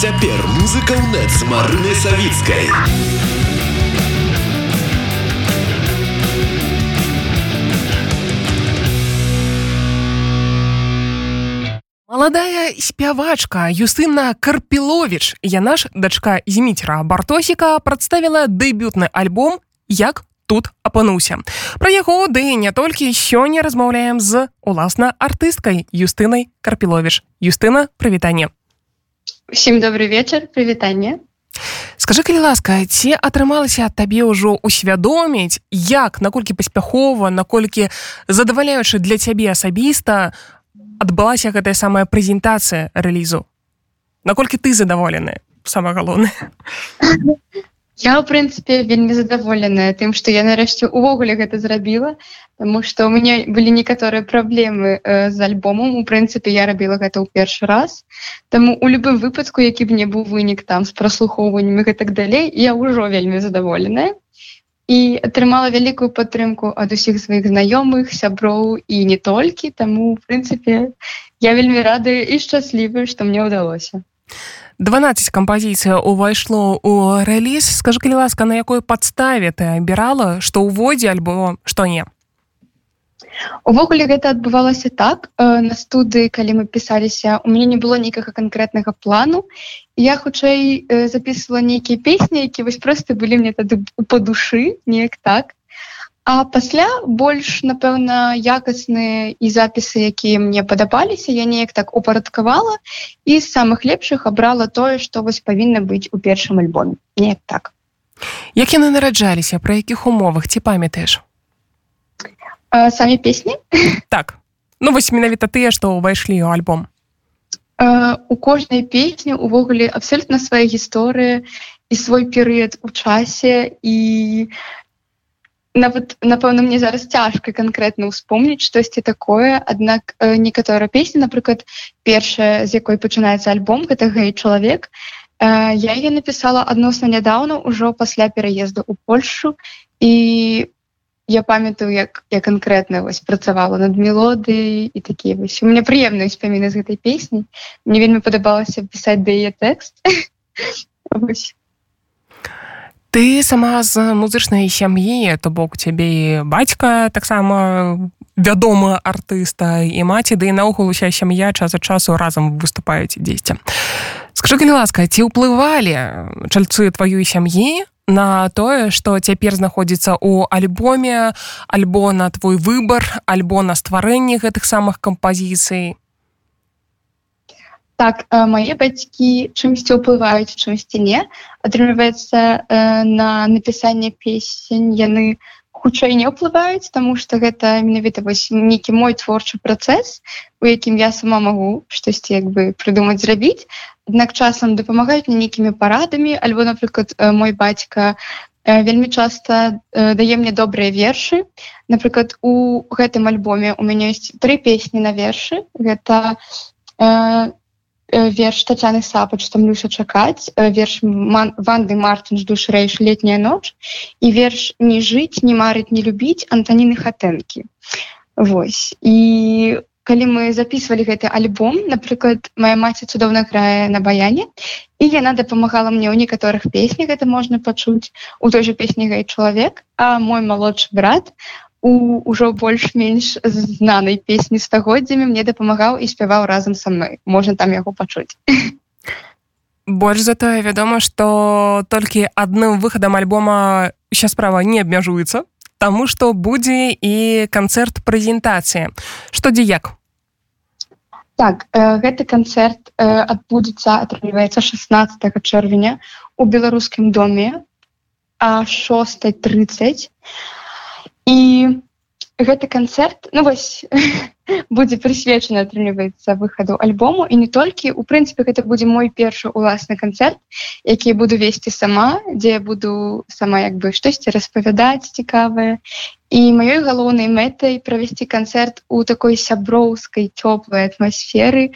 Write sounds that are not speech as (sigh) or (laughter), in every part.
цяпер музыка ў нет з марынай савіцкай Маладая спявачка Юстына Карпілович, яна ж дачка Зміцера Бартосіка прадставіла дэбютны альбом як тут апынуўся. Пра яго ды не толькі сёння размаўляем з уласна артысткай Юстынай Карпілович. Юстына прывітанне. Усім добрый вечар, прывітанне. Скажы калі ласка, ці атрымалася табе ўжо усвядоміць, як наколькі паспяхова, наколькі задаваляючы для цябе асабіста, адбылася гэтая самая прэзентацыя рэлізу наколькі ты задаволены самое галоўнае (laughs) я в прынцыпе вельмі задаволеная тым што я нарэшце увогуле гэта зрабіла Таму што у мяне былі некаторыя праблемы э, з альбомом. У прынцыпе я рабіла гэта ў першы раз. Таму у любым выпадку які б не быў вынік там з праслухоўваннямі гэтак далей я ўжо вельмі задаволеная і атрымала вялікую падтрымку ад усіх сваіх знаёмых сяброў і не толькі. Таму в прынцыпе я вельмі рады і шчаслівы што мне ўдалося 12 кампазіцыя увайшло у рэліз. Скажи калі ласка на якой падставе ты абірала што ўводзе альбо што не? Увогуле гэта адбывалася так э, на студыі калі мы пісаліся у мяне не было нейкага канкрэтнага плану. Я хутчэй э, записывала нейкія песні які вось просто былі мне тады по душы неяк так а пасля больш напэўна якасныя і запісы якія мне падабаліся я неяк так упарадкавала і з самых лепшых абрала тое што вось павінна быць у першым альбоме. Неяк так. Як яны нараджаліся пра якіх умовах ці памятаеш? А, самі песні? Так. Ну вось менавіта тыя што ўвайшлі ў альбом. А, у кожнай песні увогуле абсолютно свая гісторыя і свой перыяд у часе і нават напэўна мне зараз цяжка канкрэтна ўспомніць штосьці такое. Аднак некаторыя песні напрыклад першая з якой пачынаецца альбом гэта гэй чалавек я яе напісала адносна нядаўна ўжо пасля пераезду ў Польшу. І я памятаю як я конкретно вось працавала над мелодыяй і такія вось у меня прыемныя успаміны з гэтай песні. Мне вельмі падабалася пісаць да яе тэкст (laughs) ты сама з музычнай сям'і то бок цябе бацька таксама вядома артыста і маці ды да наогул уся сям'я час ад часу разам выступаюць дзесьці. Скажы калі ласка ці ўплывалі чальцы тваёй сям'і на тое что цяпер знаходзіцца ў альбоме альбо на твой выбор альбо на стварэнні гэтых самых кампазіцый так мае бацькі чымсьці ўплываюць чымсьці не. Атрымліваецца на напісанне песень яны хутчэй не ўплываюць тому что гэта менавіта вось нейкі мой творчы працэс у якім я сама магу штосьці як бы прыдумаць зрабіць. Аднак часам дапамагаюць мне нейкімі парадамі альбо напрыклад мой бацька вельмі часта дае мне добрыя вершы. Напрыклад у гэтым альбоме у мяне ёсць тры песні на вершы. Гэта верш татяны сапач тамлюся чакаць верш ванды мартын жду шрэйш летняя ноч і верш не жыць не марыць не любіць антаніны хатэнкі Вось. І калі мы записывалі гэты альбом напрыклад моя маці цудоўна грае на баяне і яна дапамагала мне ў некаторых песнях гэта можна пачуць у той же песні гай чалавек а мой малодшы брат у ўжо больш-менш знанай песні стагоддзямі мне дапамагаў і спяваў разам са мной можна там яго пачуць больш затое вядома что толькі адным выхадам альбома ща справа не абмяжуецца Таму што будзе і канцэрт прэзентацыі. Што дзе як? Так, э, гэты канцэрт э, адбудзецца атрымліваецца 16 чэрвеня у беларускім доме а 6:30 і гэты канцэрт ну вось (laughs) будзе прысвечаны атрымліваецца выхаду альбому. І не толькі. У прынцыпе гэта будзе мой першы уласны канцэрт які буду весці сама дзе я буду сама як бы штосьці распавядаць цікавае. І маёй галоўнай мэтай правесці канцэрт у такой сяброўскай цёплай атмасферы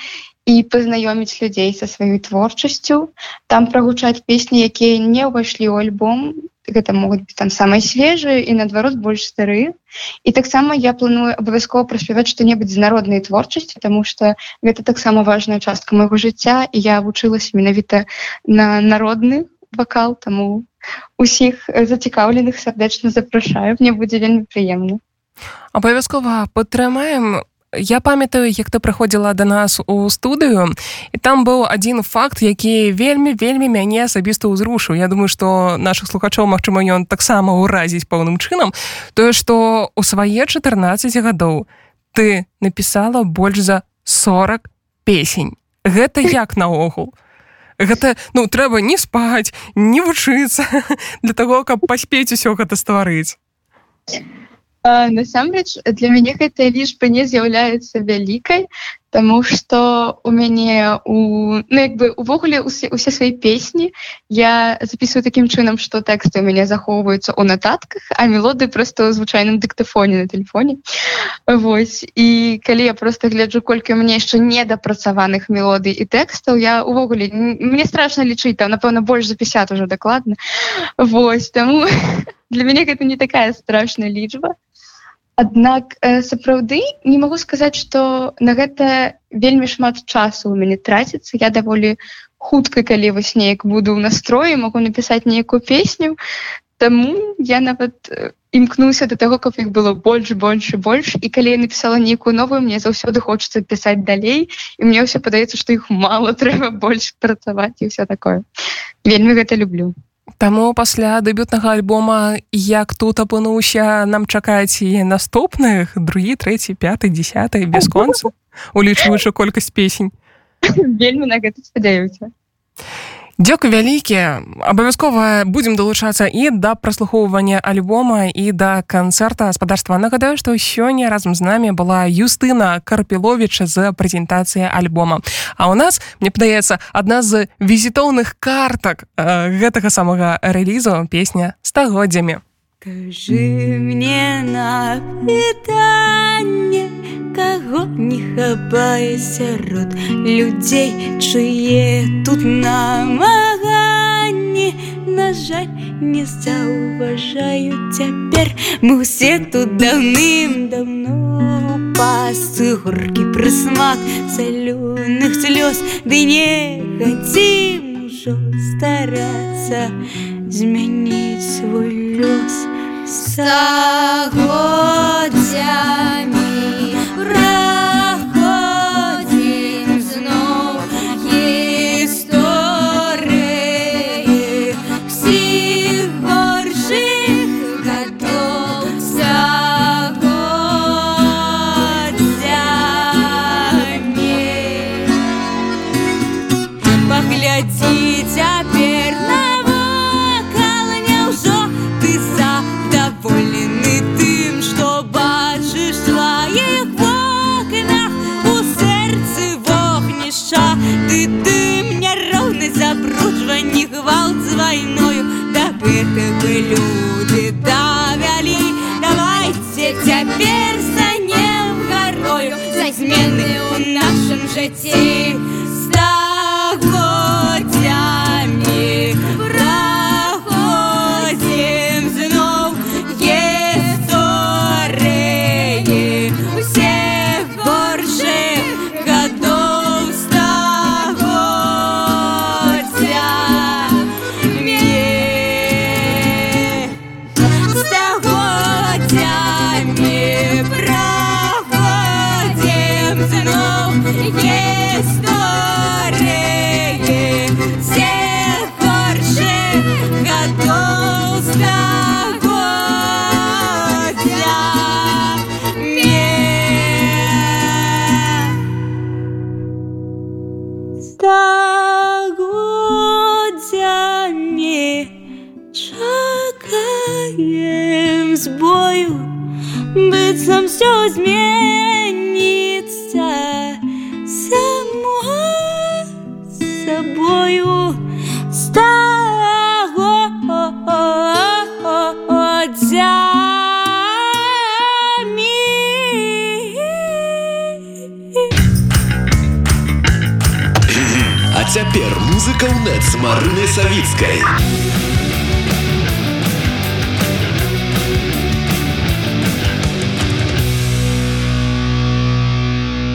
і пазнаёміць людзей са сваёй творчасцю. Там прагучаць песні якія не ўвайшлі ў альбом гэта могуць быць там самыя свежыя і наадварот больш старыя і таксама я планую абавязкова праспяваць што-небудзь з народнай творчасці тому что гэта таксама важная частка майго жыцця і я вучылася менавіта на народны вакал таму усіх зацікаўленых сардэчна запрашаю мне будзе вельмі прыемна абавязкова падтрымаем я памятаю як ты прыходзіла до нас у студыю і там быў один факт які вельмі вельмі мяне асабіста ўзрушыў. Я думаю что наших слухачоў Мачыма ён таксама ўразіць пэўным чынам. Тое что у свае 14 гадоў ты написала больш за 40 песень. Гэта як наогул? Гэта ну трэба не спаць не вучыцца (laughs) для того каб паспець усё гэта стварыць насамрэч для мяне гэтая лічба не з'яўляецца вялікай Таму что у мяне у ну, як бы увогуле усе, усе свае песні я записываю таким чынам что тэксты у мяне захоўваюцца у нататках а мелоды просто ў звычайным дыктафоне на телефоне Вось і калі я просто гляджу колькі у мне яшчэ недапрацаваных мелодый і тэкстаў я увогуле мне страшно лічыць там напэўна больш за 50 уже дакладна Вось таму (laughs) для мяне гэта не такая страшная лічба Аднак э, сапраўды не магу сказаць, што на гэта вельмі шмат часу у мяне траціцца. Я даволі хутка, калі вось неяк буду ў настроі, могу напісаць нейкую песню. Таму я нават імкнуся да таго, каб іх было больш больш і больш. І калі я напісала нейкую новую, мне заўсёды хочацца пісаць далей. І мне ўсё падаецца, што іх мала трэба больш працаваць і ўсё такое. Вельмі гэта люблю. Таму пасля дэбютнага альбома як тут апынуўся нам чакаць і наступных другі трэці пяты десятый бясконцу (laughs) улічваючы колькасць песень вельмі на гэта спадзяюся Дзякуй вялікі. Абавязкова будзем далучацца і да праслухоўвання альбома і да канцэрта гаспадарства нагадаю што сёння разам з намі была юстына карпіловича з прэзентацыя альбома. А у нас мне падаецца адна з візітоўных картак э, гэтага самага рэлізу песня стагоддзямі Скажи мне на пытанне не хапае сярод людзей чые тут намаганні на жаль не заўважаю цяпер мы усе тут даўным-давно пасы горкі прысмак салюных слёз ды не хацім ужо старацца змяніць свой лёс а стагоддзямі праходзім цяпер санем гарою за змены ў нашым жыцці збою быццам все зменіцца само сабою стагоддзямі А цяпер музыка ў нет з марынай савіцкай.